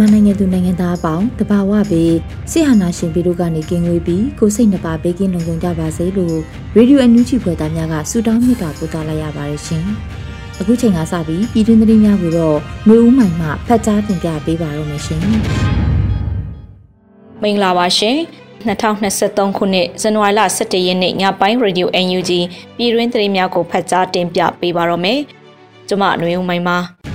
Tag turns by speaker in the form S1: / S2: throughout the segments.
S1: မြန်မာနိုင်ငံသူနိုင်ငံသားအပေါင်းတဘာဝဘေးဆိဟာနာရှင်ပြည်တို့ကနေကင်းဝေးပြီးကိုစိတ်နှပါဘေးကင်းလုံခြုံကြပါစေလို့ရေဒီယိုအန်ယူဂျီဖွယ်သားများကဆုတောင်းမေတ္တာပို့သလိုက်ရပါတယ်ရှင်။အခုချိန်ကစပြီးပြည်တွင်းသတင်းများကိုတော့မျိုးဦးမိုင်မှဖတ်ကြားတင်ပြပေးပါရမရှင်။
S2: မင်္ဂလာပါရှင်။2023ခုနှစ်ဇန်နဝါရီလ17ရက်နေ့ညပိုင်းရေဒီယို UNG ပြည်တွင်းသတင်းများကိုဖတ်ကြားတင်ပြပေးပါရမယ်။ကျွန်မຫນွေဦးမိုင်ပါ။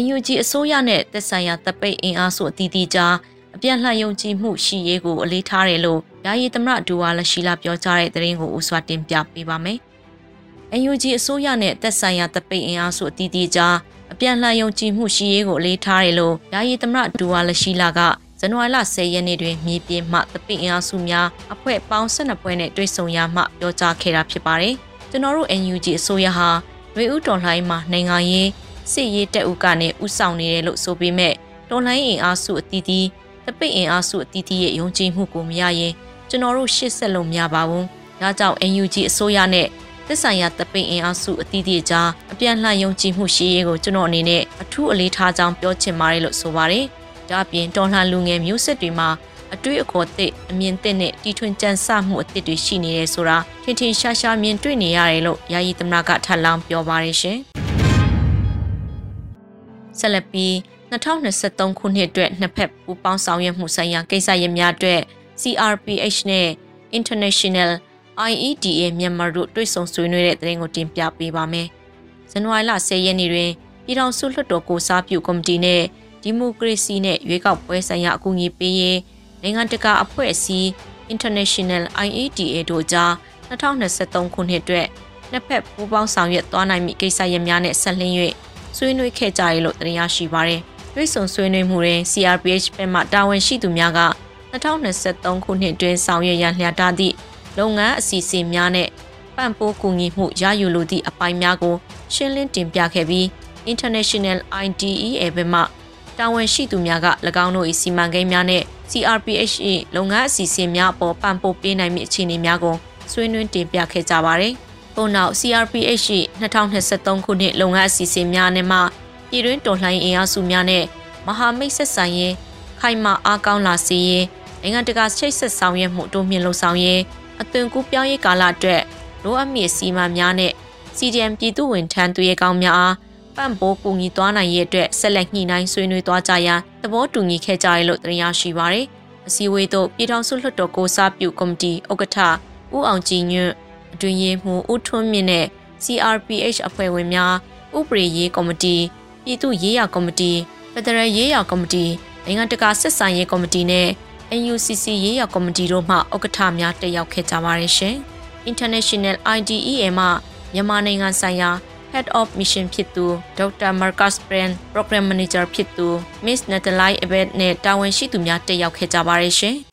S2: UNG အစိုးရနဲ့သက်ဆိုင်ရာတပ်ပိတ်အင်အားစုအသီးသီးကြားအပြန့်လှန်ယုံကြည်မှုရှိရေးကိုအလေးထားတယ်လို့ယာယီသမရဒူဝါလရှိလာပြောကြားတဲ့သတင်းကိုဦးစွာတင်ပြပေးပါမယ်။ UNG အစိုးရနဲ့သက်ဆိုင်ရာတပ်ပိတ်အင်အားစုအသီးသီးကြားအပြန့်လှန်ယုံကြည်မှုရှိရေးကိုအလေးထားတယ်လို့ယာယီသမရဒူဝါလရှိလာကဇန်နဝါရီလ10ရက်နေ့တွင်မြေပြင်မှတပိအင်အားစုများအဖွဲ့ပေါင်း12ဖွဲ့နဲ့တွေ့ဆုံရမှပြောကြားခဲ့တာဖြစ်ပါတယ်။ကျွန်တော်တို့ NUG အစိုးရဟာရွေဦးတော်လှိုင်းမှာနိုင်ငံရေး စစ်ရေးတပ်ဦးကနေဥဆောင်နေတယ်လို့ဆိုပေမဲ့တော်လှန်ရေးအင်အားစုအသီးသီးတပိတ်အင်အားစုအသီးသီးရဲ့ယုံကြည်မှုကိုမရရင်ကျွန်တော်တို့ရှေ့ဆက်လို့မရပါဘူး။ဒါကြောင့် NUG အစိုးရနဲ့သက်ဆိုင်ရာတပိတ်အင်အားစုအသီးသီးကြားအပြန်လှန်ယုံကြည်မှုရှိရေးကိုကျွန်တော်အနေနဲ့အထူးအလေးထားကြောင်းပြောချင်ပါတယ်လို့ဆိုပါတယ်။ဒါ့အပြင်တော်လှန်လူငယ်မျိုးဆက်တွေမှာအတွေ့အခေါ်သစ်အမြင်သစ်နဲ့တီထွင်ကြံစမှုအသစ်တွေရှိနေတယ်ဆိုတာထင်ထင်ရှားရှားမြင်တွေ့နေရတယ်လို့ယာယီသမ္မတကထပ်လောင်းပြောပါတယ်ရှင်။ ဆက်လက်ပြီး2023ခုနှစ်အတွက်နှစ်ဖက်ပူးပေါင်းဆောင်ရွက်မှုဆိုင်ရာကိစ္စရပ်များအတွက် CRPH နဲ့ International IEDA မြန်မာတို့တွေ့ဆုံဆွေးနွေးတဲ့သတင်းကိုတင်ပြပေးပါမယ်။ဇန်နဝါရီလ10ရက်နေ့တွင်ပြည်ထောင်စုလွှတ်တော်ကိုစားပြုကော်မတီနဲ့ဒီမိုကရေစီနဲ့ရွေးကောက်ပွဲဆိုင်ရာအကူအညီပေးရေးနိုင်ငံတကာအဖွဲ့အစည်း International IEDA တို့ကြား2023ခုနှစ်အတွက်နှစ်ဖက်ပူးပေါင်းဆောင်ရွက်သွားနိုင်မည့်ကိစ္စရပ်များနဲ့ဆက်လင်း၍ ဆွေးနွေးခဲ့ကြရလို့တင်ရရှိပါရယ်။တွေ့ဆုံဆွေးနွေးမှုတွင် CRPH ဘက်မှတာဝန်ရှိသူများက2023ခုနှစ်တွင်ဆောင်ရွက်ရန်လျာထားသည့်လုပ်ငန်းအစီအစဉ်များနဲ့ပံ့ပိုးကူညီမှုရယူလိုသည့်အပိုင်းများကိုရှင်းလင်းတင်ပြခဲ့ပြီး International IDEA ဘက်မှတာဝန်ရှိသူများက၎င်းတို့၏စီမံကိန်းများနဲ့ CRPH ၏လုပ်ငန်းအစီအစဉ်များအပေါ်ပံ့ပိုးပေးနိုင်မည့်အခြေအနေများကိုဆွေးနွေးတင်ပြခဲ့ကြပါသည်။ ပို့နောက် CRPH ရှိ2023ခုနှစ်လုပ်ငန်းအစီအစဉ်များနဲ့မှပြည်တွင်းတော်လှန်ရေးအင်အားစုများနဲ့မဟာမိတ်ဆက်ဆံရေးခိုင်မာအားကောင်းလာစေရေးနိုင်ငံတကာချိတ်ဆက်ဆောင်ရွက်မှုတိုးမြင့်လှုံ့ဆော်ရေးအသွင်ကူးပြောင်းရေးကာလအတွက်လိုအပ်မည့်စီမံများနဲ့ CDM ပြည်သူဝန်ထမ်းသူရဲကောင်းများအားပံ့ပိုးကူညီသွားနိုင်ရေးအတွက်ဆက်လက်ညှိနှိုင်းဆွေးနွေးသွားကြရန်သဘောတူညီခဲ့ကြရလို့တင်ရရှိပါရယ်အစည်းအဝေးသို့ပြည်ထောင်စုလွှတ်တော်ကိုစားပြုကော်မတီဥက္ကဋ္ဌဦးအောင်ကြည်ညွန့် အတွင်ရေးမှူးဦးထွန်းမြင့်နဲ့ CRPH အဖွဲ့ဝင်များဥပဒေရေးကော်မတီပြည်သူ့ရေးရာကော်မတီဖက်ဒရယ်ရေးရာကော်မတီနိုင်ငံတကာဆက်ဆံရေးကော်မတီနဲ့ NUCC ရေးရာကော်မတီတို့မှဥက္ကဋ္ဌများတက်ရောက်ခဲ့ကြပါတယ်ရှင်။ International IDEA မှမြန်မာနိုင်ငံဆိုင်ရာ Head of Mission ဖြစ်သူ Dr. Marcus Brand Program Manager ဖြစ်သူ Miss Natalie Abed နဲ့တာဝန်ရှိသူများတက်ရောက်ခဲ့ကြပါတယ်ရှင်။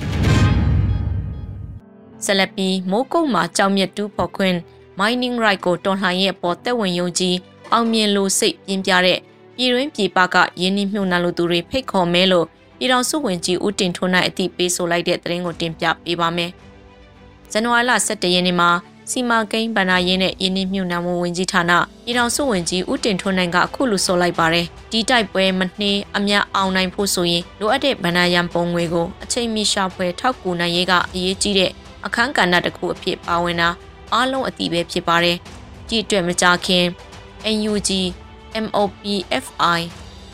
S2: ဆက်လက်ပြီးမိုးကုတ်မှာကြောင်မြတ်တူးဖော်ခွင့် mining right ကိုတော်လှန်ရဲ့အပေါ်တက်ဝင်ယုံကြည်အောင်မြင်လို့စိတ်ပြင်းပြတဲ့ပြည်တွင်းပြည်ပကရင်းနှီးမြှုပ်နှံလူသူတွေဖိတ်ခေါ်မဲလို့ပြည်တော်စုဝင်ကြီးဦးတင်ထွန်းနိုင်အသိပေးဆိုလိုက်တဲ့သတင်းကိုတင်ပြပေးပါမယ်။ဇန်နဝါရီလ17ရက်နေ့မှာစီမာကိန်းဗန္နာရင်းနဲ့ရင်းနှီးမြှုပ်နှံမှုဝင်ကြီးဌာနပြည်တော်စုဝင်ကြီးဦးတင်ထွန်းနိုင်ကအခုလိုဆိုလိုက်ပါတယ်။ဒီတိုက်ပွဲမနှေးအများအောင်နိုင်ဖို့ဆိုရင်လိုအပ်တဲ့ဗန္နာရန်ပုံငွေကိုအချိန်မီရှာဖွေထောက်ကူနိုင်ရေးကအရေးကြီးတဲ့ အခန်းကဏ္ဍတစ်ခုအဖြစ်ပါဝင်တာအားလုံးအတိပဲဖြစ်ပါတယ်ကြည့်တွေ့မကြခင် NUG MOPFI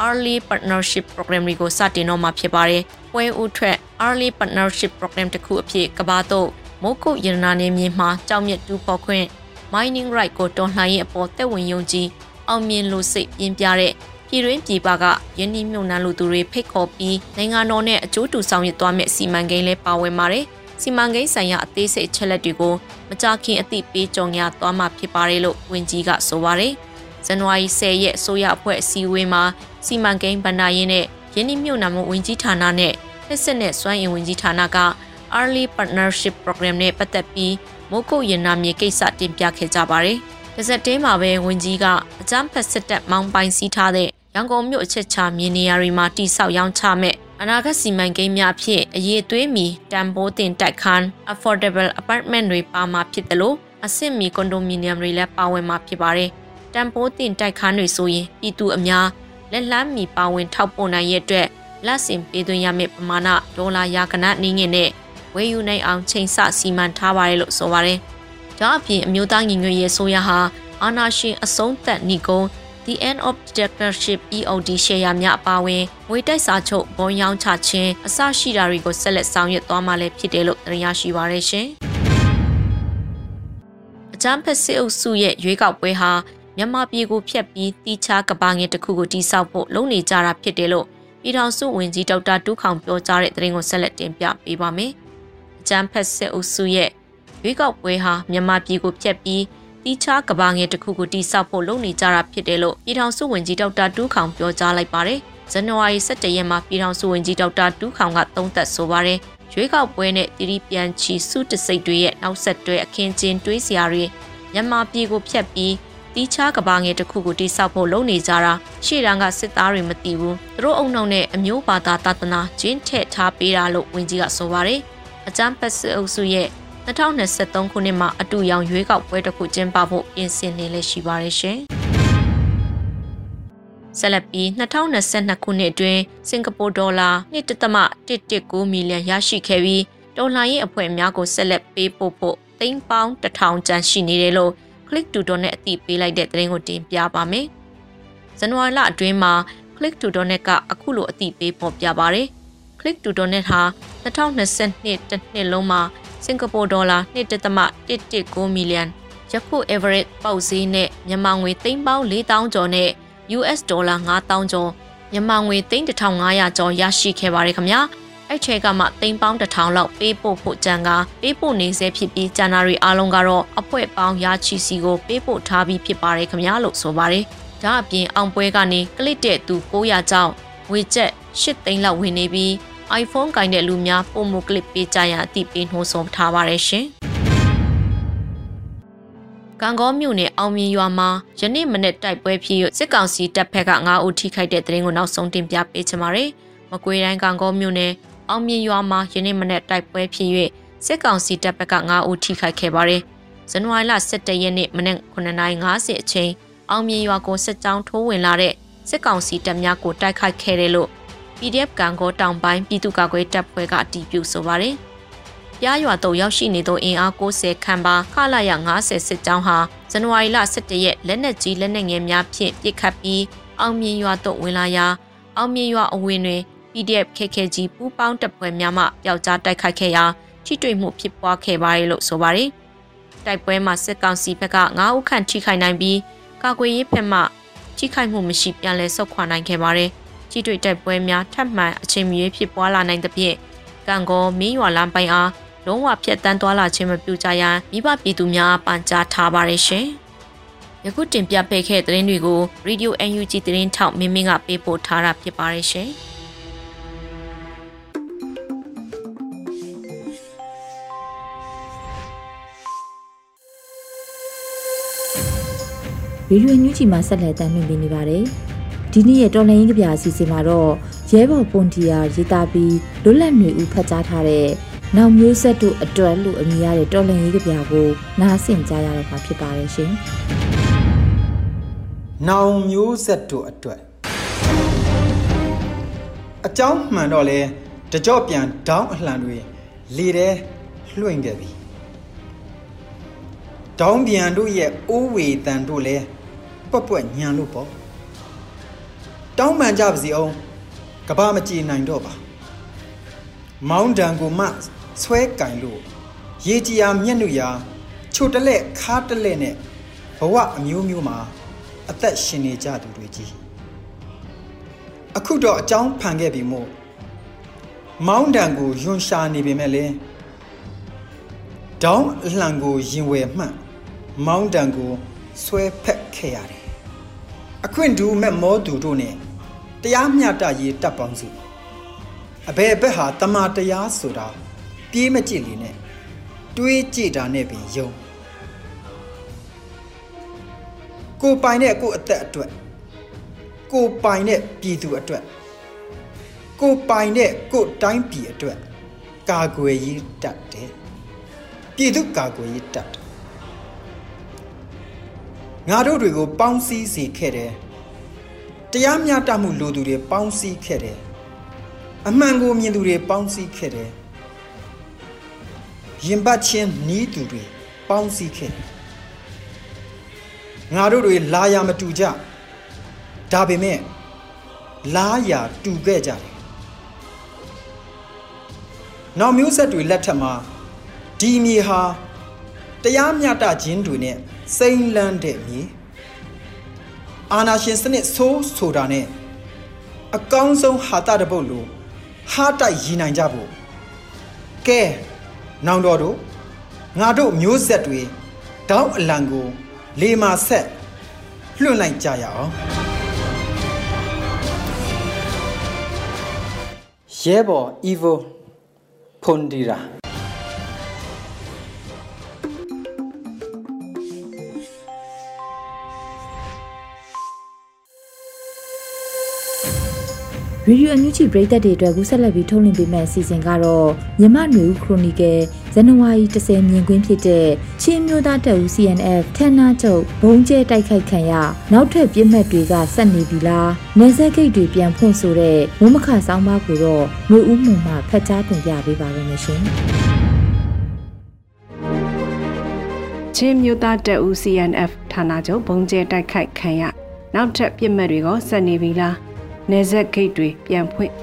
S2: Early Partnership Program တွေကိုစတင်တော့မှာဖြစ်ပါတယ်။ပွဲဦးထွက် Early Partnership Program တစ်ခုအဖြစ်ကဘာတော့မိုးကုတ်ရတနာနေမြေမှာကြောင်မြတ်တူဖော်ခွင့် mining right ကိုတော်လှန်ရေးအပေါ်တက်ဝင်ယုံကြည်အောင်မြင်လို့စိတ်ပြင်းပြတဲ့ပြည်တွင်းပြည်ပကယင်းနှမြုံနှံလူသူတွေဖိတ်ခေါ်ပြီးနိုင်ငံတော်နဲ့အကျိုးတူဆောင်ရွက်သွားမယ့်စီမံကိန်းလဲပါဝင်ပါတယ်။ စီမံကိန်းဆိုင်ရာအသေးစိတ်ချက်လက်တွေကိုမကြခင်အသိပေးကြုံရသွားမှာဖြစ်ပါတယ်လို့ဝန်ကြီးကဆိုပါတယ်။ဇန်နဝါရီ10ရက်အစိုးရအဖွဲ့အစည်းအဝေးမှာစီမံကိန်းဗဏ္ဍာရေးနဲ့ယင်းနှမြုံနှံမှုဝန်ကြီးဌာနနဲ့လက်စစ်နဲ့စွမ်းအင်ဝန်ကြီးဌာနက Early Partnership Program နဲ့ပတ်သက်ပြီးမိုးကုတ်ရင်နာမြေကိစ္စတင်ပြခဲ့ကြပါတယ်။တစ်စက်တည်းမှာပဲဝန်ကြီးကအကြမ်းဖက်စစ်တပ်မောင်းပိုင်စီးထားတဲ့ရန်ကုန်မြို့အချက်ချမြေနေရာတွေမှာတိစောက်ရောင်းချမဲ့ အနာဂတ်စီမံကိန်းများဖြင့်အရေးသွေးမီတန်ဖိုးတင်တိုက်ခန်း affordable apartment တွေပါမှာဖြစ်တယ်လို့အဆင့်မီကွန်ဒိုမီနီယမ်တွေလည်းပါဝင်မှာဖြစ်ပါတယ်။တန်ဖိုးတင်တိုက်ခန်းတွေဆိုရင်ပြည်သူအများလက်လန်းမီပါဝင်ထောက်ပို့နိုင်ရဲ့အတွက်လက်စင်ပေးသွင်းရမယ့်ပမာဏဒေါ်လာရာကနနှင်းငင်နဲ့ဝယ်ယူနိုင်အောင်ချိန်ဆစီမံထားပါတယ်လို့ဆိုပါတယ်။ဒါအပြင်အမျိုးသားညီညွတ်ရေးဆိုရဟာအာနာရှင်အဆုံးသက်ဏီကုံ The End of Dictatorship EOD ရှယ်ယာများအပါအဝင်ငွေတိုက်စာချုပ်ဘုံရောင်းချခြင်းအစရှိတာတွေကိုဆက်လက်ဆောင်ရွက်သွားမှာလည်းဖြစ်တယ်လို့သိရရှိပါရရှင်။အကြမ်းဖက်စစ်အုပ်စုရဲ့ရွေးကောက်ပွဲဟာမြန်မာပြည်ကိုဖျက်ပြီးတီချာကဘာငင်တစ်ခုကိုတိစောက်ဖို့လုပ်နေကြတာဖြစ်တယ်လို့ပြည်ထောင်စုဝန်ကြီးဒေါက်တာတူးခေါင်ပြောကြားတဲ့သတင်းကိုဆက်လက်တင်ပြပေးပါမယ်။အကြမ်းဖက်စစ်အုပ်စုရဲ့ရွေးကောက်ပွဲဟာမြန်မာပြည်ကိုဖျက်ပြီး တီချာကဘာငယ်တစ်ခုကိုတိစောက်ဖို့လုပ်နေကြတာဖြစ်တယ်လို့ပြည်ထောင်စုဝန်ကြီးဒေါက်တာတူးခေါင်ပြောကြားလိုက်ပါတယ်။ဇန်နဝါရီ17ရက်မှာပြည်ထောင်စုဝန်ကြီးဒေါက်တာတူးခေါင်ကသုံးသပ်ဆိုပါတယ်။ရွေးကောက်ပွဲနဲ့တီရီပြန်ချီစုတစိတ်တွေရဲ့နောက်ဆက်တွဲအခင်းချင်းတွေးစရာတွေမြန်မာပြည်ကိုဖျက်ပြီးတီချာကဘာငယ်တစ်ခုကိုတိစောက်ဖို့လုပ်နေကြတာရှေ့တန်းကစစ်သားတွေမသိဘူးသူတို့အုံနှုံနဲ့အမျိုးဘာသာသာသနာကျင်းထက်ထားပေးတာလို့ဝန်ကြီးကဆိုပါတယ်အကြမ်းဖက်စစ်အုပ်စုရဲ့ 2023ခုနှစ်မှာအတူရောင်ရွေးကောက်ပွဲတစ်ခုကျင်းပဖို့ပြင်ဆင်နေလက်ရှိပါတယ်ရှင်ဆက်လက်ပြီး2022ခုနှစ်အတွင်းစင်ကာပူဒေါ်လာ1.119မီလီယံရရှိခဲ့ပြီးဒေါ်လာရဲ့အဖွဲ့များကိုဆက်လက်ပေးပို့ဖို့သိန်းပေါင်း1000ကျန်ရှိနေတယ်လို့ Click to Donate အသိပေးလိုက်တဲ့သတင်းကိုတင်ပြပါမယ်။ဇန်နဝါရီလအတွင်းမှာ Click to Donate ကအခုလိုအသိပေးပေါ်ပြပါရယ်။ Click to Donate ဟာ2022တစ်နှစ်လုံးမှာ စင်ကာပူဒေါ်လာ1.119မီလီယံယခု average ပေါက်ဈေးနဲ့မြန်မာငွေသိန်းပေါင်း4000ကျော်နဲ့ US ဒေါ်လာ9000ကျော်မြန်မာငွေသိန်း1500ကျော်ရရှိခဲ့ပါတယ်ခင်ဗျာအဲ့ချက်ကမှသိန်းပေါင်း1000လောက်ပေးပို့ဖို့ကြံကပေးပို့နေစေဖြစ်ပြီးဇန်နဝါရီအားလုံးကတော့အဖွဲ့ပေါင်းရချီစီကိုပေးပို့ထားပြီးဖြစ်ပါတယ်ခင်ဗျာလို့ဆိုပါတယ်ဒါအပြင်အောင်ပွဲကနေကလစ်တဲ့သူ900ကျောင်းငွေကျပ်8သိန်းလောက်ဝင်နေပြီး iPhone ကင်တဲ့လူများပုံမကလစ်ပေးကြရန်အသိပေးနှိုးဆော်ထားပါရရှင်။ကံကောမြို့နယ်အောင်မြင်ရွာမှာယနေ့မနေ့တိုက်ပွဲဖြစ်စစ်ကောင်စီတပ်ဖက်က9ဦးထိခိုက်တဲ့တဲ့ရင်ကိုနောက်ဆုံးတင်ပြပေးချင်ပါတယ်။မကွေးတိုင်းကံကောမြို့နယ်အောင်မြင်ရွာမှာယနေ့မနေ့တိုက်ပွဲဖြစ်၍စစ်ကောင်စီတပ်ဖက်က9ဦးထိခိုက်ခဲ့ပါတယ်။ဇန်နဝါရီလ17ရက်နေ့မနေ့9:50အချိန်အောင်မြင်ရွာကိုစစ်ကြောင်းထိုးဝင်လာတဲ့စစ်ကောင်စီတပ်များကိုတိုက်ခိုက်ခဲ့တယ်လို့ PDF ကံကောတောင်ပိုင်းပြည်သူ့ကာကွယ်တပ်ဖွဲ့ကအတည်ပြုဆိုပါတယ်။ပြားရွာတုံရောက်ရှိနေသောအင်အား90ခန့်ပါခလာရ90စစ်ကြောင်းဟာဇန်နဝါရီလ17ရက်လက်နက်ကြီးလက်နက်ငယ်များဖြင့်ပစ်ခတ်ပြီးအောင်မြင်ရွာသို့ဝင်လာရာအောင်မြင်ရွာအဝင်တွင် PDF ခက်ခဲကြီးပူးပေါင်းတပ်ဖွဲ့များမှပျောက်ကြားတိုက်ခိုက်ခဲ့ရာထိတွေ့မှုဖြစ်ပွားခဲ့ပါတယ်လို့ဆိုပါတယ်။တိုက်ပွဲမှာစစ်ကောင်စီဘက်က9ဦးခန့်ထိခိုက်နိုင်ပြီးကာကွယ်ရေးဘက်မှထိခိုက်မှုမရှိပြန်လည်ဆုတ်ခွာနိုင်ခဲ့ပါတယ်။ ကြီးတွေ့တိုက်ပွဲများထပ်မံအချိန်မီဖြစ်ပွားလာနိုင်သဖြင့်ကံကောမင်းရွာလမ်းပိုင်းအားလုံးဝဖျက်ဆီးသွားလာခြင်းမပြုကြရန်မိဘပြည်သူများပန်ကြားထားပါရရှင်။ယခုတင်ပြပေးခဲ့တဲ့သတင်းတွေကို Radio UNG သတင်းထောက်မင်းမင်းကပေးပို့ထားတာဖြစ်ပါရရှင်။
S1: ရေရွေညူးချီမှာဆက်လက်တမ်းမြင်နေပါတယ်။ ဒီနေ့ရဲ့တော်လှန်ရေးကြပြအစီအစဉ်မှာတော့ရဲဘော်ပွန်တီယာရေးသားပြီးလွတ်လပ်နေဦးဖတ်ကြားထားတဲ့နောက်မျိုးဆက်တို့အတွက်လို့အမည်ရတဲ့တော်လှန်ရေးကြပြကိုနားဆင်ကြရတော့မှာဖြစ်ပါတယ်ရှင်။
S3: နောင်မျိုးဆက်တို့အတွက်အကြောင်းမှန်တော့လဲတကြော့ပြန်ဒေါင်းအလှန်တွေလေထဲလွှင့်ခဲ့ပြီ။ဒေါင်းပြန်တို့ရဲ့အိုးဝေတန်တို့လဲပွက်ပွက်ညံလို့ပေါ့ တောင်းပန်ကြပါစီအောင်ကဘာမကြည်နိုင်တော့ပါမောင်းတံကိုမှဆွဲကင်လို့ရေကြီးယာမျက်နှာရာချိုတလက်ခါတလက်နဲ့ဘဝအမျိုးမျိုးမှာအသက်ရှင်နေကြသူတွေကြီးအခုတော့အကြောင်းဖန်ခဲ့ပြီမို့မောင်းတံကိုယွန်ရှာနေပေမဲ့လေဒေါင်းအလှန်ကိုရင်ဝယ်မှန့်မောင်းတံကိုဆွဲဖက်ခဲ့ရတယ်အခွင့်တူမဲ့မောသူတို့နဲ့ တရားမျှတရေးတပ်ပေါင်းစုအဘယ်ဘက်ဟာတမန်တရားဆိုတာပြေးမကြည့်လေနဲ့တွေးကြည့်တာနဲ့ပင်ယုံကိုပိုင်တဲ့ကိုအသက်အတွက်ကိုပိုင်တဲ့ပြည်သူအတွက်ကိုပိုင်တဲ့ကိုတိုင်းပြည်အတွက်ကာကွယ်ရေးတတ်တယ်ပြည်သူကာကွယ်ရေးတတ်တယ်ငါတို့တွေကိုပေါင်းစည်းစေခဲ့တယ် တရားမျှတမှုလိုသူတွေပေါင်းစည်းခဲ့တယ်အမှန်ကိုမြင်သူတွေပေါင်းစည်းခဲ့တယ်ရင်ပတ်ချင်းနီးသူတွေပေါင်းစည်းခဲ့တယ်ငါတို့တွေလာရမတူကြဒါပေမဲ့လာရတူခဲ့ကြတယ်နောက်မျိုးဆက်တွေလက်ထက်မှာဒီမြေဟာတရားမျှတခြင်းတွေနဲ့စိမ့်လန်းတဲ့မြေ အာနာရှင်စနစ်ဆိုးဆိုတာနဲ့အကောင်းဆုံးဟာတာတပုတ်လို့ဟာတိုက်ရည်နိုင်ကြဖို့ကဲနောင်တော်တို့ငါတို့မျိုးဆက်တွေတောင်းအလံကိုလေမာဆက်လွှင့်လိုက်ကြရအောင်ရဲဘော် evil ဖွန်ဒီရာ
S1: ရေဒီယိုအန်ယူဂျီပရိသတ်တွေအတွက်ကူးဆက်လက်ပြီးထုတ်လွှင့်ပေးမယ့်အစီအစဉ်ကတော့မြမနွေဦးခရိုနီကယ်ဇန်နဝါရီ10မြင်ကွင်းဖြစ်တဲ့ချင်းမျိုးသားတပ်ဦး CNF ထန်းနာချုပ်ဘုံကျဲတိုက်ခိုက်ခံရနောက်ထပ်ပြစ်မှတ်တွေကဆက်နေပြီလားနေဆက်ဂိတ်တွေပြန်ဖွင့်ဆိုတဲ့မုံမခဆောင်းပါးကိုတော့နွေဦးမှုမှဖတ်ကြားတင်ပြပေးပါရမရှင်
S4: ချင်းမျိုးသားတပ်ဦး CNF ဌာနချုပ်ဘုံကျဲတိုက်ခိုက်ခံရနောက်ထပ်ပြစ်မှတ်တွေကဆက်နေပြီလား နေဆက်ဂိတ်တွေပြန်ဖွင့်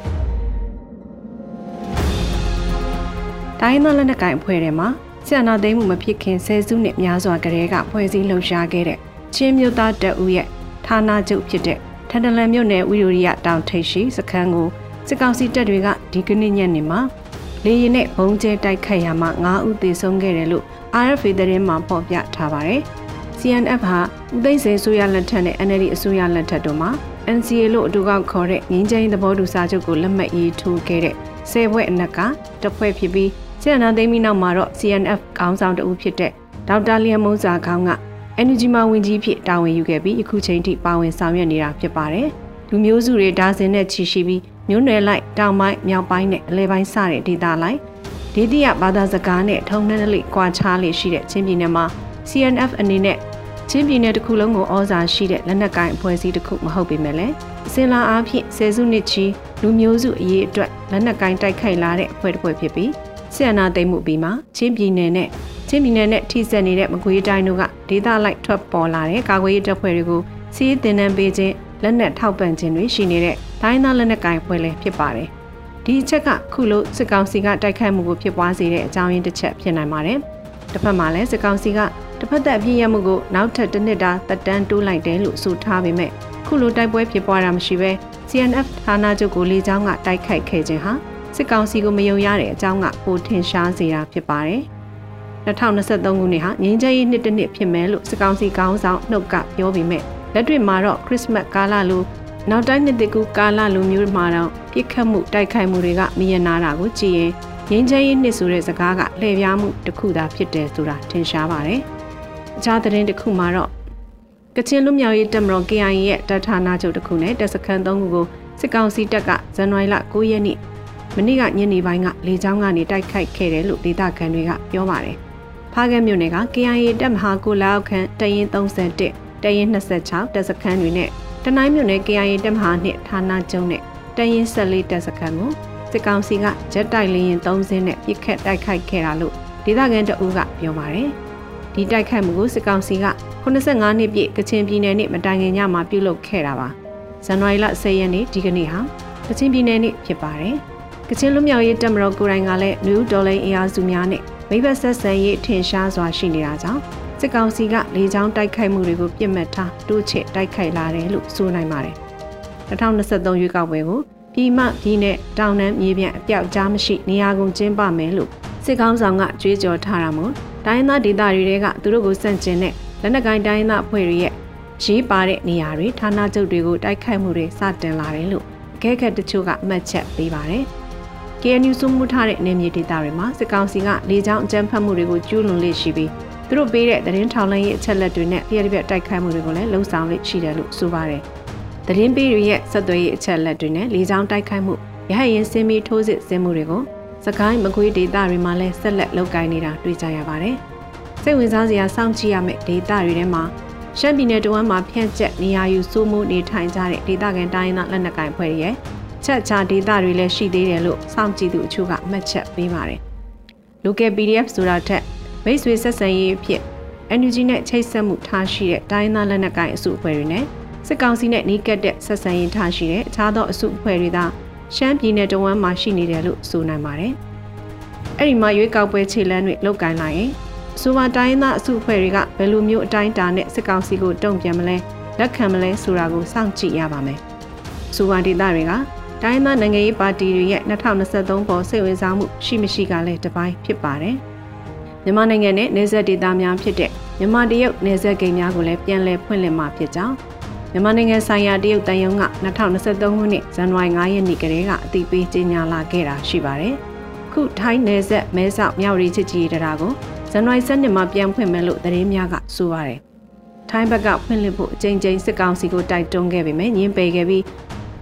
S4: တိုင်းသားလက်နက်ကိုင်အဖွဲ့ထဲမှာဆန္ဒသိမ်းမှုမဖြစ်ခင်ဆယ်စုနှစ်များစွာကတည်းကဖွဲ့စည်းလှုပ်ရှားခဲ့တဲ့ချင်းမြို့သားတပ်ဦးရဲ့ဌာနချုပ်ဖြစ်တဲ့ထန်တလန်မြို့နယ်ဝီရိုရီယတောင်ထိပ်ရှိစခန်းကိုစစ်ကောင်စီတပ်တွေကဒီကနေ့ညနေမှာလေရင်နဲ့ဘုံကျဲတိုက်ခိုက်ရမှာ9ဦးသေဆုံးခဲ့တယ်လို့ RFA သတင်းမှာဖော်ပြထားပါတယ်။ CNF ဟာဦးသိန်းစိန်အစိုးရလက်ထက်နဲ့ NLD အစိုးရလက်ထက်တို့မှာ NCA လို့အတူကောက်ခေါ်တဲ့ငင်းချင်းသဘောတူစာချုပ်ကိုလက်မှတ်ရေးထိုးခဲ့တဲ့ဆယ်ဘွဲ့အနက်ကတဖွဲ့ဖြစ်ပြီးဆီယနာသိမ်းပြီးနောက်မှာတော့ CNF ခေါင်းဆောင်တဦးဖြစ်တဲ့ဒေါက်တာလျံမုံစာခေါင်းက NUG မှာဝင်ကြီးဖြစ်တာဝန်ယူခဲ့ပြီးအခုချိန်ထိပါဝင်ဆောင်ရွက်နေတာဖြစ်ပါတယ်။လူမျိုးစုတွေဒါဇင်နဲ့ချီရှိပြီးမျိုးနွယ်လိုက်တောင်ပိုင်းမြောက်ပိုင်းနဲ့အလဲပိုင်းစတဲ့ဒေသလိုက်ဒေသရဘာသာစကားနဲ့ထုံနှန်းလေးကွာခြားလေးရှိတဲ့ချင်းပြည်နယ်မှာ CNF အနေနဲ့ ချင်းပြည်နယ်တစ်ခုလုံးကိုဩဇာရှိတဲ့လက်နက်ကိုင်အဖွဲ့အစည်းတစ်ခုမဟုတ်ပေမဲ့လည်းအစင်လာအားဖြင့်ဆယ်စုနှစ်ချီလူမျိုးစုအရေးအတွက်လက်နက်ကိုင်တိုက်ခိုက်လာတဲ့အဖွဲ့တစ်ဖွဲ့ဖြစ်ပြီးဆီယနာသိမ့်မှုပြီးမှချင်းပြည်နယ်နဲ့ချင်းပြည်နယ်နဲ့ထိစပ်နေတဲ့မကွေးတိုင်းတို့ကဒေသလိုက်ထွက်ပေါ်လာတဲ့ကာကွယ်ရေးတပ်ဖွဲ့တွေကိုစီးရေးတင်နန်းပေးခြင်းလက်နက်ထောက်ပံ့ခြင်းတွေရှိနေတဲ့ဒိုင်းသားလက်နက်ကိုင်ဖွဲ့လည်းဖြစ်ပါတယ်။ဒီအချက်ကခုလိုစစ်ကောင်စီကတိုက်ခိုက်မှုကိုဖြစ်ပွားစေတဲ့အကြောင်းရင်းတစ်ချက်ဖြစ်နိုင်ပါတယ်။တစ်ဖက်မှာလည်းစစ်ကောင်စီက တစ်ဖက်သက်အပြည့်ရမှုကိုနောက်ထပ်တစ်နှစ်တာတက်တန်းတိုးလိုက်တယ်လို့ဆိုထားပေမဲ့ခုလိုတိုက်ပွဲဖြစ်ပွားတာမရှိဘဲ CNF ဌာနချုပ်ကိုလေကြောင်းကတိုက်ခိုက်ခဲ့ခြင်းဟာစစ်ကောင်စီကိုမယုံရတဲ့အကြောင်းကပိုထင်ရှားစေတာဖြစ်ပါတယ်။2023ခုနှစ်ဟာငင်းချရေးနှစ်တစ်နှစ်ဖြစ်မယ်လို့စစ်ကောင်စီကောင်းဆောင်နှုတ်ကပြောပြီးမြဲလက်တွေ့မှာတော့ခရစ်စမတ်ကာလလိုနောက်တိုင်းနှစ်တကူကာလလိုမျိုးမှာတော့ပြစ်ခတ်မှုတိုက်ခိုက်မှုတွေကမြင်နာတာကိုကြည့်ရင်ငင်းချရေးနှစ်ဆိုတဲ့စကားကလှည့်ပြားမှုတစ်ခုသာဖြစ်တယ်ဆိုတာထင်ရှားပါတယ်။ အခြားသတင်းတစ်ခုမှာတော့ကချင်လူမျိုးရေးတပ်မတော် KIA ရဲ့တပ်ဌာနချုပ်တစ်ခုနဲ့တပ်စခန်း၃ခုကိုစစ်ကောင်စီတပ်ကဇန်နဝါရီလ9ရက်နေ့မနေ့ကညနေပိုင်းကလေကြောင်းကနေတိုက်ခိုက်ခဲ့တယ်လို့ဒေသခံတွေကပြောပါတယ်။ဖားကဲမြို့နယ်က KIA တပ်မဟာကိုလောက်ခန့်တရင်31တရင်26တပ်စခန်းတွေနဲ့တနိုင်းမြို့နယ် KIA တပ်မဟာနှစ်ဌာနချုပ်နဲ့တရင်14တပ်စခန်းကိုစစ်ကောင်စီကဂျက်တိုက်လေယာဉ်3စင်းနဲ့ပစ်ခတ်တိုက်ခိုက်ခဲ့တာလို့ဒေသခံတအူးကပြောပါတယ်။ ဒီတိုက်ခိုက်မှုကိုစစ်ကောင်စီက85နှစ်ပြည့်ကချင်ပြည်နယ်နေ့မတိုင်ခင်ညမှာပြုလုပ်ခဲ့တာပါဇန်နဝါရီလ10ရက်နေ့ဒီကနေ့ဟာကချင်ပြည်နယ်နေ့ဖြစ်ပါတယ်ကချင်လူမျိုးရေးတက်မတော်ကိုယ်တိုင်ကလည်းနယူးဒေါ်လိန်အင်အားစုများနဲ့မိဘဆက်ဆံရေးထင်ရှားစွာရှိနေတာကြောင့်စစ်ကောင်စီကလေကြောင်းတိုက်ခိုက်မှုတွေကိုပြစ်မှတ်ထားတိုးချဲ့တိုက်ခိုက်လာတယ်လို့ဆိုနိုင်ပါတယ်2023ရွေးကောက်ပွဲကိုပြည်မပြည်နဲ့တောင်တန်းမြေပြန့်အပြောက်ကြားမရှိနေရာကုန်ကျင်းပမယ်လို့စစ်ကောင်ဆောင်ကကြွေးကြော်ထားတာမို့ တိုင်းသားဒေသတွေကသူတို့ကိုစန့်ကျင်တဲ့လက်နက်ကိုင်းတိုင်းသားအဖွဲ့တွေရဲ့ရေးပါတဲ့နေရာတွေဌာနချုပ်တွေကိုတိုက်ခိုက်မှုတွေစတင်လာတယ်လို့အကဲခတ်တချို့ကအမှတ်ချက်ပေးပါတယ်။ KNU စုမှုထားတဲ့နေမြေဒေသတွေမှာစစ်ကောင်စီကလေကြောင်းအကြမ်းဖက်မှုတွေကိုကျူးလွန်လေ့ရှိပြီးသူတို့ပေးတဲ့သတင်းထောက်လိုင်းရဲ့အချက်လက်တွေနဲ့ပြည့်ပြည့်တိုက်ခိုက်မှုတွေကိုလည်းလှုံ့ဆော်လေ့ရှိတယ်လို့ဆိုပါတယ်။သတင်းပေးတွေရဲ့ဆက်သွယ်ရေးအချက်လက်တွေနဲ့လေကြောင်းတိုက်ခိုက်မှုရဟရင်စင်းမီထိုးစစ်ဆင်မှုတွေကို စကိုင်းမကွေးဒေသတွေမှာလည်းဆက်လက်လုပ်ကိုင်နေတာတွေ့ကြရပါတယ်။စိတ်ဝင်စားစရာစောင့်ကြည့်ရမယ့်ဒေသတွေထဲမှာရှမ်းပြည်နယ်တဝမ်းမှာဖြန့်ကျက်နေရာယူစိုးမိုးနေထိုင်ကြတဲ့ဒေသခံတိုင်းသားလက်နက်ကိုင်ဖွဲ့ရဲ့ချက်ချဒေသတွေလည်းရှိသေးတယ်လို့စောင့်ကြည့်သူအချို့ကမှတ်ချက်ပေးပါတယ်။ local PDF ဆိုတာထက်မိတ်ဆွေဆက်ဆံရေးဖြစ် NUG နဲ့ချိတ်ဆက်မှုထားရှိတဲ့တိုင်းသားလက်နက်ကိုင်အစုအဖွဲ့တွေနဲ့စစ်ကောင်စီနဲ့နှီးကပ်တဲ့ဆက်ဆံရေးထားရှိတဲ့အခြားသောအစုအဖွဲ့တွေသာ ရှမ်းပြည်နယ်တဝမ်းမှာရှိနေတယ်လို့ဆိုနိုင်ပါတယ်။အဲ့ဒီမှာရွေးကောက်ပွဲခြေလှမ်းတွေလုတ်ကင်လိုက်ရင်ဆိုပါတိုင်းသားအစုအဖွဲ့တွေကဘယ်လိုမျိုးအတိုင်းအတာနဲ့စစ်ကောင်စီကိုတုံ့ပြန်မလဲလက်ခံမလဲဆိုတာကိုစောင့်ကြည့်ရပါမယ်။ဆိုပါဒေသတွေကတိုင်းသားနိုင်ငံရေးပါတီတွေရဲ့2023ပေါ်စိတ်ဝင်စားမှုရှိမရှိကလည်းတပိုင်းဖြစ်ပါတယ်။မြန်မာနိုင်ငံနဲ့နေဆက်ဒေသများဖြစ်တဲ့မြန်မာတရုတ်နေဆက်ဂိမ်းများကိုလည်းပြန်လည်ဖွင့်လှစ်မှာဖြစ်ကြောင်း မြန်မာနိုင်ငံဆိုင်ရာတရုတ်တန်ယုံက2023ခုနှစ်ဇန်နဝါရီ9ရက်နေ့ကတည်းကအသိပေးကြေညာလာခဲ့တာရှိပါတယ်။ခုထိုင်းနယ်ဆက်မဲဆောက်မြောက်ရီချစ်ကြီးတရာကိုဇန်နဝါရီ7မှာပြန်ဖွင့်မယ်လို့သတင်းများကဆိုပါတယ်။ထိုင်းဘက်ကဖွင့်လှစ်ဖို့အကြိမ်ကြိမ်စစ်ကောင်စီကိုတိုက်တွန်းခဲ့ပေမဲ့ညှင်းပယ်ခဲ့ပြီး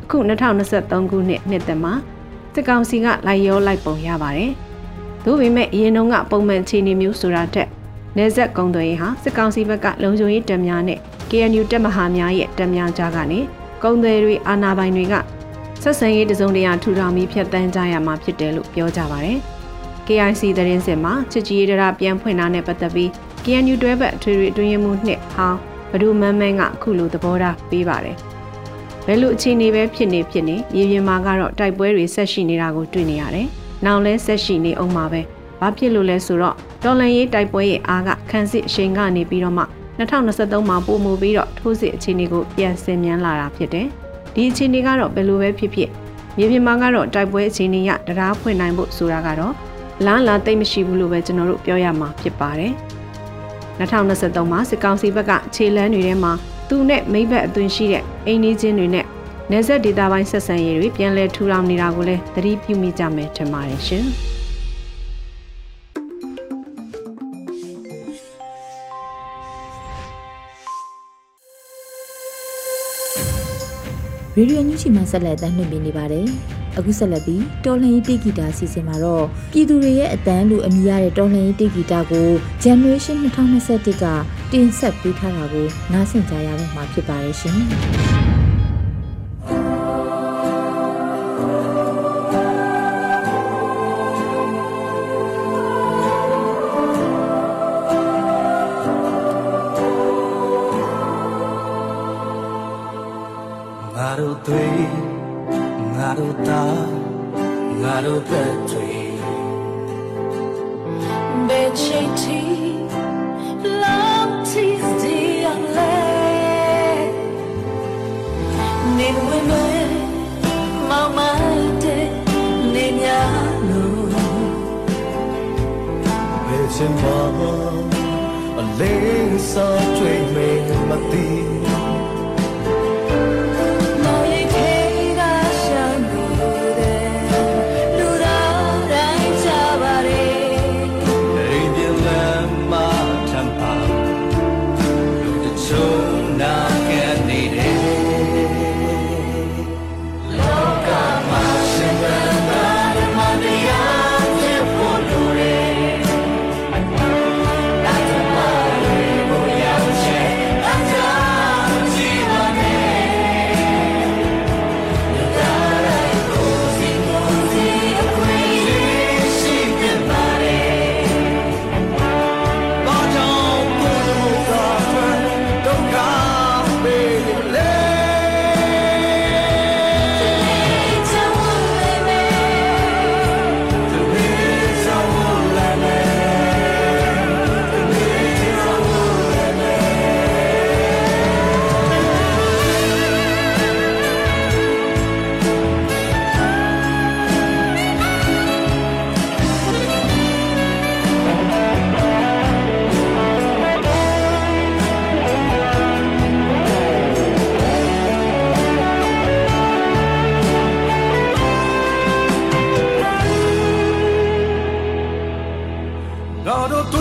S4: အခု2023ခုနှစ်နှစ်သက်မှာစစ်ကောင်စီကလိုက်ရောလိုက်ပုံရပါတယ်။သို့ပေမဲ့အရင်တုန်းကပုံမှန်ခြေနေမျိုးဆိုတာတက်နေဆက်ကုံသွေးဟာစစ်ကောင်စီဘက်ကလုံခြုံရေးတပ်များနဲ့ KNU တပ်မဟာများရဲ့တပ်များကြားကနေကုံသွေးတွေအာဏာပိုင်တွေကဆက်ဆံရေးတစုံတရာထူထောင်ပြီးဖျက်ဆီးကြရမှာဖြစ်တယ်လို့ပြောကြပါတယ်။ KIC သတင်းစင်မှာချစ်ကြည်ရတာပြန်ဖွင့်တာနဲ့ပတ်သက်ပြီး KNU တွဲဘက်အထွေထွေအတွင်းရေးမှူးနှစ်ဟောင်းဘဒုမန်းမန်းကအခုလိုသဘောထားပေးပါတယ်။ဘယ်လိုအခြေအနေပဲဖြစ်နေဖြစ်နေမြေပြင်မှာကတော့တိုက်ပွဲတွေဆက်ရှိနေတာကိုတွေ့နေရတယ်။နောက်လဲဆက်ရှိနေအောင်မှာပဲ။ဘာဖြစ်လို့လဲဆိုတော့တော်လန်ရေးတိုက်ပွဲရဲ့အားကခန်းစစ်အချိန်ကနေပြီးတော့မှ 2023မှာပုံမှုပြီးတော့ထိုးစစ်အခြေအနေကိုပြန်ဆင်မြန်းလာတာဖြစ်တယ်။ဒီအခြေအနေကတော့ဘယ်လိုပဲဖြစ်ဖြစ်မြေပြင်မှာကတော့တိုက်ပွဲအခြေအနေရတရားဖွင့်နိုင်ဖို့ဆိုတာကတော့လားလာသိမ့်မရှိဘူးလို့ပဲကျွန်တော်တို့ပြောရမှာဖြစ်ပါတယ်။2023မှာစစ်ကောင်စီဘက်ကခြေလန်းတွေထဲမှာသူနဲ့မိဘအသွင်ရှိတဲ့အိမ်နီးချင်းတွေနဲ့နေဆက်ဒေတာပိုင်းဆက်ဆံရေးတွေပြန်လည်ထူထောင်နေတာကိုလည်းသတိပြုမိကြမယ်ထင်ပါတယ်ရှင်။
S1: ရေဒီယိုညူချီမှာဆက်လက်တင်ပြနေပါတယ်။အခုဆက်လက်ပြီးတော်လှန်ရေးတေဂီတာစီစဉ်မှာတော့ပြည်သူတွေရဲ့အတန်းလူအမိရတဲ့တော်လှန်ရေးတေဂီတာကို Generation 2021ကတင်ဆက်ပေးထားတာကိုနားဆင်ကြရတော့မှာဖြစ်ပါရဲ့ရှင်
S5: ။
S6: ငါတို့သွေးငါတို့သားငါတို့ပဲသွေး
S7: ဘယ်ချိန်ထိ love tease dear love နေဝင်မယ်မောင်မတဲ့နေညာလို့
S6: ဘယ်ချိန်မှမအလေးစားကြွေးမယ်မသိ Claro, tú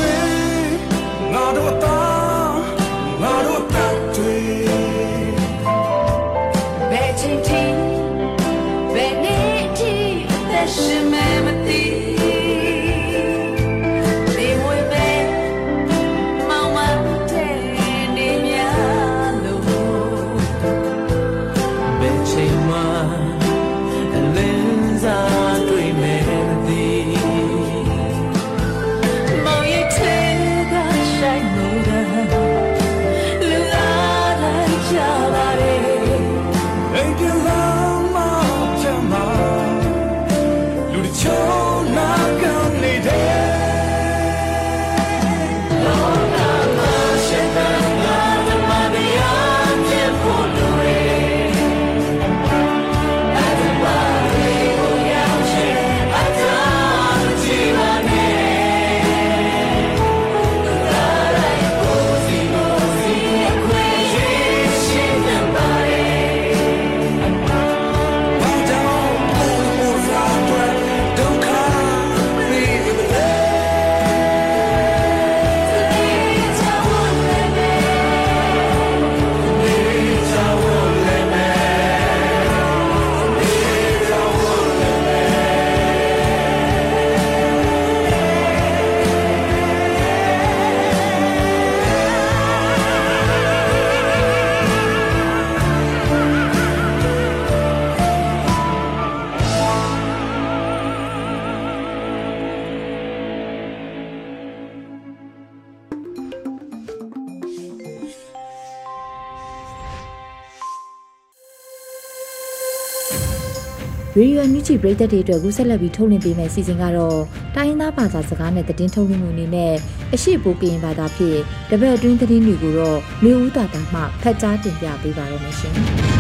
S1: ရေဒီယိုမြူချီပရိသတ်တွေအတွက်ကူးဆက်လက်ပြီးထုတ်လွှင့်ပေးမယ့်စီစဉ်ကတော့တိုင်းရင်းသားဘာသာစကားနဲ့သတင်းထုတ်လွှင့်မှုအနေနဲ့အရှိပိုကရင်ဘာသာဖြင့်တပတ်အတွင်းသတင်းတွေကိုတော့မျိုးဦးတာတာမှဖတ်ကြားတင်ပြပေးပါရမရှင်။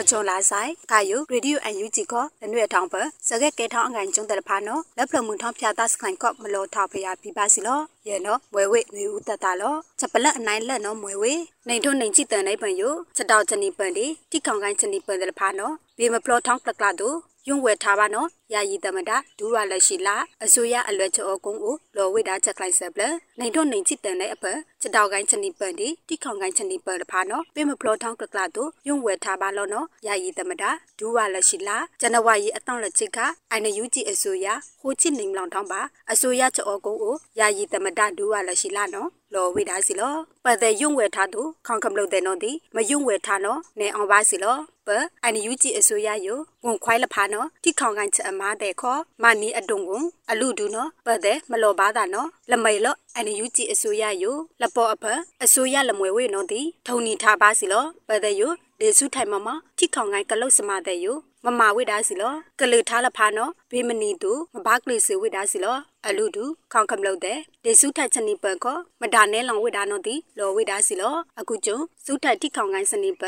S8: အချုံလာဆိုင်ကာယုရေဒီယိုအန်ယူဂျီကိုလနွေထောင်ပစကက်ကဲထောင်းအငိုင်ကျုံတယ်ဖာနော်လက်ဖလမှုထောင်းဖြာတာစခိုင်ကော့မလို့ထောက်ဖရပြပါစီလောယေနော်မွေဝေငွေဦးတတလောချက်ပလက်အနိုင်လက်နော်မွေဝေနိုင်ထုံနိုင်ချစ်တန်နိုင်ပန်ယုချက်တောက်ချနီပန်ဒီတိခေါင်ကိုင်းချနီပန်တယ်ဖာနော်ဘေမဖလောထောင်းပလကလာတို့ ယုံဝဲထားပါနော်ယာယီတမတာဒူရလက်ရှိလာအစိုးရအလွယ်ချောကုန်းကိုလော်ဝိတာချက်လိုက်ဆက်ပလနိုင်တော့နိုင်ချစ်တန်တဲ့အဖချက်တောက်ကိုင်းချနီပန်ဒီတိခေါင်ကိုင်းချနီပန်တဖာနော်ပေမဖလောထောင်းကကလာတို့ယုံဝဲထားပါလောနော်ယာယီတမတာဒူရလက်ရှိလာဇန်နဝါရီအတောင့်လက်ချစ်ကအိုင်နယူဂျီအစိုးရဟိုချစ်နေမလောင်ထောင်းပါအစိုးရချောကုန်းကိုယာယီတမတာဒူရလက်ရှိလာနော်လော်ဝိတာစီလောပတ်တဲ့ယုံဝဲထားသူခေါင်ကမလို့တဲ့နော်ဒီမယုံဝဲထားနော်နေအောင်ပါစီလော ပအန်ယူဂျီအစိုးရယဝန်ခွိုင်းလဖာနော်တိခေါင်ကန်ချအမားတဲ့ခေါ်မနီအတုံကိုအလူဒူနော်ပတ်တဲ့မလောပါတာနော်လမိတ်လောအန်ယူဂျီအစိုးရယလပေါ်အဖအစိုးရလမွေဝေနော်ဒီထုံနီထားပါစီလောပတ်တဲ့ယဒေစုထိုင်မမတိခေါင်ကန်ကလုတ်စမတဲ့ယမမဝိဒါစီလောကလေထားလဖာနော်ဘေမနီတူမဘာကလေးစီဝိဒါစီလောအလူတူခေါင်ကမလို့တဲ့ဒေစုထိုက်ချနီပန်ကောမဒါနဲလောင်ဝိဒါနော်ဒီလောဝိဒါစီလောအခုကျုံစုထိုက်တိခေါင်ကန်စနီပ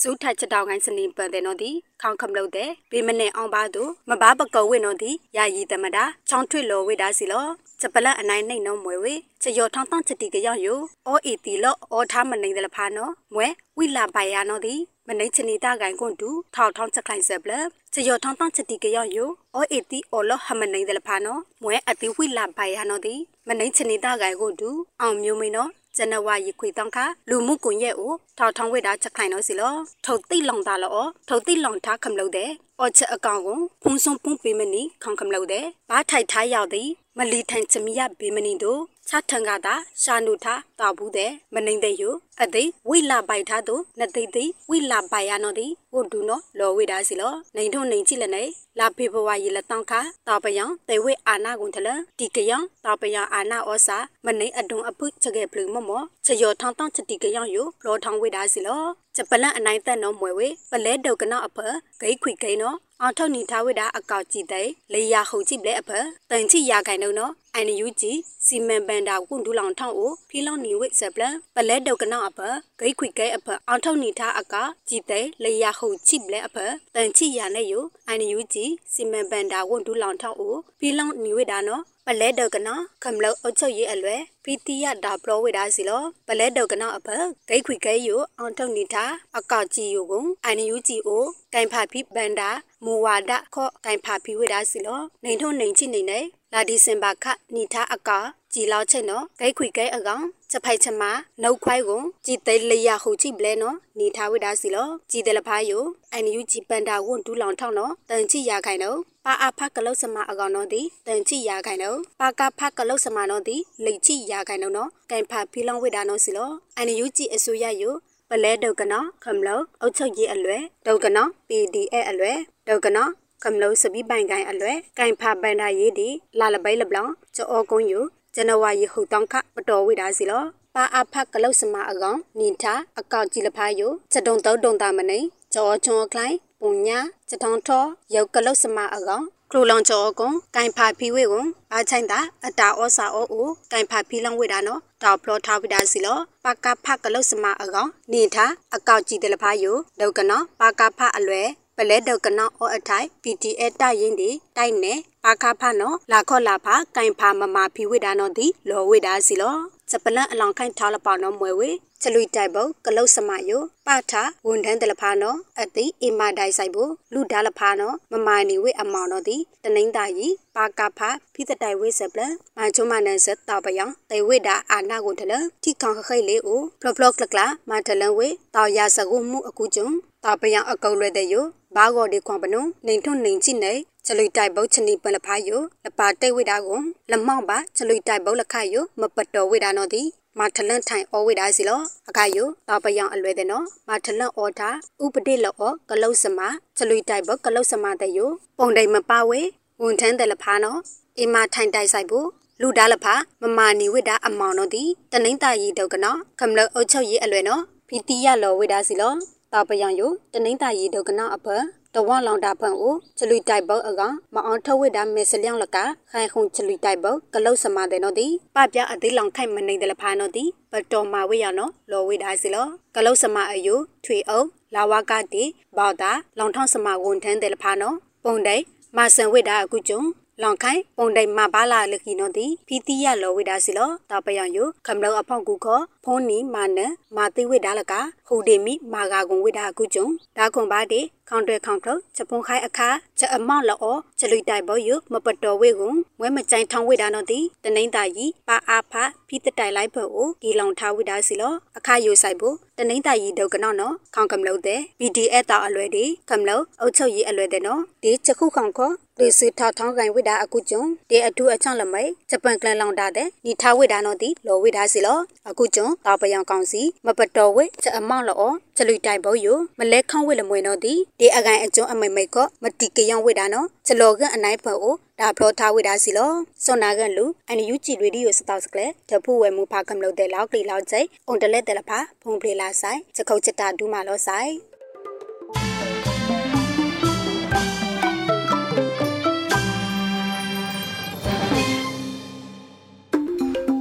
S8: စူးထချက်တောင်ကိုင်းစနေပန်တဲ့နော်ဒီခေါင်ခမလို့တဲ့ဘေမနဲ့အောင်ပါသူမဘာပကောဝိနော်ဒီယာယီတမတာချောင်းထွေလောဝိဒါစီလောချက်ပလက်အနိုင်နှိမ့်နော်မွေဝေချယောထောင်းတောင်းချက်တီကရောက်ယိုအောအီတီလောအောထားမနိုင်တယ်ဖာနော်မွဲဝိလာပိုင်ယာနော်ဒီမနိုင်ချနီတာကိုင်ကွန်တူထောက်ထောင်းချက်ခိုင်ဆက်ပလက်ချယောထောင်းတောင်းချက်တီကရောက်ယိုအောအီတီအောလောဟမနိုင်တယ်ဖာနော်မွဲအတီဝိလာပိုင်ယာနော်ဒီမနိုင်ချနီတာကိုင်ကွန်တူအောင်မျိုးမင်းနော် ဇန်နဝါရီခွေတောင်းခါလူမှုကွန်ရက်ကိုထောက်ထောင်းဝိတာချက်ခိုင်တော့စီလောထုတ်တိလောင်တာလောထုတ်တိလောင်ထားခမလို့တဲ့အော်ချက်အကောင်ကိုဖုံဆုံးပုံပေးမနီခေါခမလို့တဲ့ဘာထိုက်ထားရောက်သည်မလီထိုင်ချမီယဘေမနီတို့ ချထန်ကတာရှာနုထားတာဘူးတဲ့မနိုင်တဲ့ယအသိဝိလာပိုက်ထားတို့နသိသိဝိလာပိုင်ရနော်ဒီဝဒုနော်လောဝိဒါစီလောနိုင်ထုံနိုင်ကြည့်လနဲ့လာဖေဘဝရီလတောင်းခါတာပယံတေဝိအာနာကွန်ထလတီကယံတာပယံအာနာဩစာမနေအဒုံအပုချကေပလူမမောချယောထောင်းတောင်းချတီကယံယိုလောထောင်းဝိဒါစီလောချက်ပလန်အနိုင်သက်နော်မွေဝေပလဲဒုကနောအဖဂိတ်ခွိဂိနော်အောင်ထုတ်နီထားဝိတာအကောက်ကြည့်တဲ့လေယာဟုတ်ကြည့်လဲအဖတန်ချိရခိုင်တော့နော် အန်ယူဂျီစီမံဘန်ဒါကွန်ဒူလောင်ထောင်းအိုဖီလောင်နီဝိဆက်ပလန်ပလဲဒုကနောအဖဂိတ်ခွိဂိအဖအောင်ထုတ်နီထားအကကြည့်တဲ့လေယာဟုတ်ကြည့်လဲအဖတန်ချိရနဲ့ယို အန်ယူဂျီစီမံဘန်ဒါကွန်ဒူလောင်ထောင်းအိုဖီလောင်နီဝိတာနော်ပလဲဒုကနောခမလောက်အုတ်ချုပ်ရေးအလွယ်ပီတီယဒါပလောဝိဒါစီလောပလဲဒုကနောအဖဂိတ်ခွိဂိယိုအောင်ထုတ်နီထားအကောက်ကြည့်ယိုကုံအန်ယူဂျီအိုကင်ဖာဖိဘန်ဒါမူဝါဒခော့ကင်ဖာဖိဝိဒါစီလောနိုင်ထုံနိုင်ချိနေနေလာဒီစင်ဘာခနီထားအကာကြည်လောက်ချက်နော်ဂိတ်ခွိဂိတ်အကောင် ချက်ဖိုက်ချက်မှာနှုတ်ခွိုင်းကိုကြည်သိလျာဟုချိဘလဲနော်နေထားဝိဒါစီလောကြည်တယ်လဖားယိုအန်ယူဂျီပန်ဒါဝွန်ဒူလောင်ထောင်းနော်တန်ချိရခိုင်နော်ပါအဖကလုတ်စမအကောင်နော်ဒီတန်ချိရခိုင်နော်ပါကဖကလုတ်စမနော်ဒီလိတ်ချိရခိုင်နော်နော်ကင်ဖာဖီလောင်ဝိဒါနော်စီလောအန်ယူဂျီအစိုးရယိုပလဲဒုကနောခမလောအုတ်ချုပ်ရေးအလွယ်ဒုကနော PDF အလွယ်ဒုကနောကမ္လုံးစပီပိုင်ကိုင်အလွယ်ကင်ဖာပန်ဒါရေးဒီလာလပိလပလောင်ချောကုန်းယူ ဇန်နဝါရီဟုတ်တောင်းခပတော်ဝိဒါစီလောပါအဖကလုတ်စမအကောင်နိထအကောက်ကြည်လဖာယိုချက်တုံတုံတုံတာမနေချောချွန်ကလိုင်းပုံညာချက်ထောင်းထောရုပ်ကလုတ်စမအကောင်ခလူလောင်ချောကွန်ကင်ဖာဖီဝေကွန်အာချိုင်တာအတာဩစာဩအိုကင်ဖာဖီလောင်ဝေတာနော်တောက်ဖလောထားဝိဒါစီလောပါကဖကလုတ်စမအကောင်နိထအကောက်ကြည်တယ်လဖာယိုဒုကနောပါကဖအလွယ် ပလဲဒကနောအောအထိုင် PTA တရင်ဒီတိုက်နေပါခဖနော်လာခော့လာဖကင်ဖာမမဖီဝိဒါနော်ဒီလောဝိဒါစီလောစပလန်အလောင်ခိုင်ထားလပါနော်မွဲဝေချလူတိုက်ဘုကလုတ်စမယိုပထဝန်ထန်းတလဖာနော်အတိအမဒိုင်ဆိုင်ဘလူဒါလဖာနော်မမိုင်နီဝေအမောင်နော်ဒီတနိမ့်တာကြီးပါကဖဖိတတိုင်ဝေစပလမချုံမနန်စတောပယံတေဝေဒါအာနာကိုတလထိခေါခခိလေအိုဖလဖလကလကလာမတလန်ဝေတောရစကုမှုအခုကျုံတောပယံအကုတ်လွဲတဲ့ယို ဘာဂော်ဒီခွန်ပနုနေထွန်းနေချိနေချလွိတိုက်ဘုတ်ချနီပလဖာယိုလပါတိတ်ဝိဒါကိုလမောင်းပါချလွိတိုက်ဘုတ်လခယိုမပတော်ဝိဒါနော်ဒီမထလန့်ထိုင်အောဝိဒါစီလောအခါယိုတောပယံအလွဲတဲ့နော်မထလန့်အောတာဥပတိလောကလုတ်စမချလွိတိုက်ဘုတ်ကလုတ်စမတဲ့ယိုပုံတိုင်မပါဝေဝန်ထန်းတယ်လဖာနော်အမထိုင်တိုက်ဆိုင်ဘူးလူဒါလဖာမမာနီဝိဒါအမောင်တို့သည်တနိမ့်တာရီဒုတ်ကနောခမလအုတ်ချုပ်ရီအလွယ်နော်ဖီတီရလောဝိဒါစီလော တာပယံယိုတနိမ့်တာရီဒုတ်ကနောအဖတဝလောင်တာဖန်ကိုချလူတိုက်ဘောအကောင်မအောင်ထဝိဒါမေစလျောင်းလကခိုင်ခုံချလူတိုက်ဘောကလုတ်စမတဲ့နော်ဒီပပြအသေးလောင်ခိုင်မနေတဲ့လဖာနော်ဒီပတော်မာဝိရနော်လောဝိဒါစီလောကလုတ်စမအယိုထွေအုပ်လာဝကတိဘောက်တာလောင်ထောင်းစမဝန်ထမ်းတဲ့လဖာနော်ပုံတိုင်မဆန်ဝိဒါအခုကျုံ လောင်ခိုင်ပုံတိုင်မဘာလာလခိနောတိဖီတိယလောဝိဒါစီလောတာပယံယိုခမလောအဖောက်ကူခောဖုန်နီမာနမာတိဝိဒါလကဟူဒေမီမာဂါကွန်ဝိဒါကုကျုံဒါကွန်ပါတိခေါန်တွဲခေါန်ထုတ်ချက်ပုံခိုင်အခါချက်အမောက်လောချက်လူတိုက်ဘောယမပတော်ဝေကွန်ဝဲမကြိုင်ထောင်းဝိဒါနောတိတနိမ့်တာကြီးပါအာဖဖီတတိုင်လိုက်ဖို့ကိုဂီလောင်ထားဝိဒါစီလောအခါယိုဆိုင်ဖို့တနိမ့်တာကြီးဒုတ်ကနောနော်ခေါန်ကမလို့တဲ့ PDF တာအလွယ်ဒီကမလို့အုတ်ချုပ်ကြီးအလွယ်တဲ့နော်ဒီချက်ခုခေါန်ခော လူစီထောက်ထောင်းကန်ဝိဒါအခုကျုံဒီအထူးအချောင်းလမိတ်ဂျပန်ကလန်လောင်တာတဲ့ဒီထားဝိဒါနော်ဒီလောဝိဒါစီလောအခုကျုံတာပယံကောင်စီမပတော်ဝိချက်အမောက်လောချက်လူတိုင်ဘောယမလဲခေါဝိလမွေနော်ဒီဒီအကိုင်အကျုံအမိမိတ်ကမတိကယံဝိဒါနော်ချက်လောကအနိုင်ဖောဒါဖလောထားဝိဒါစီလောစွန်နာကန်လူအန်ယူဂျီရေဒီယိုစတောက်စကလေတဖူဝဲမူဖာကမလို့တဲ့လောက်ကလီလောက်ချိအွန်တလက်တဲ့လဖာဖုန်ပလေလာဆိုင်ချက်ခုတ်ချက်တာဒူးမာလောဆိုင်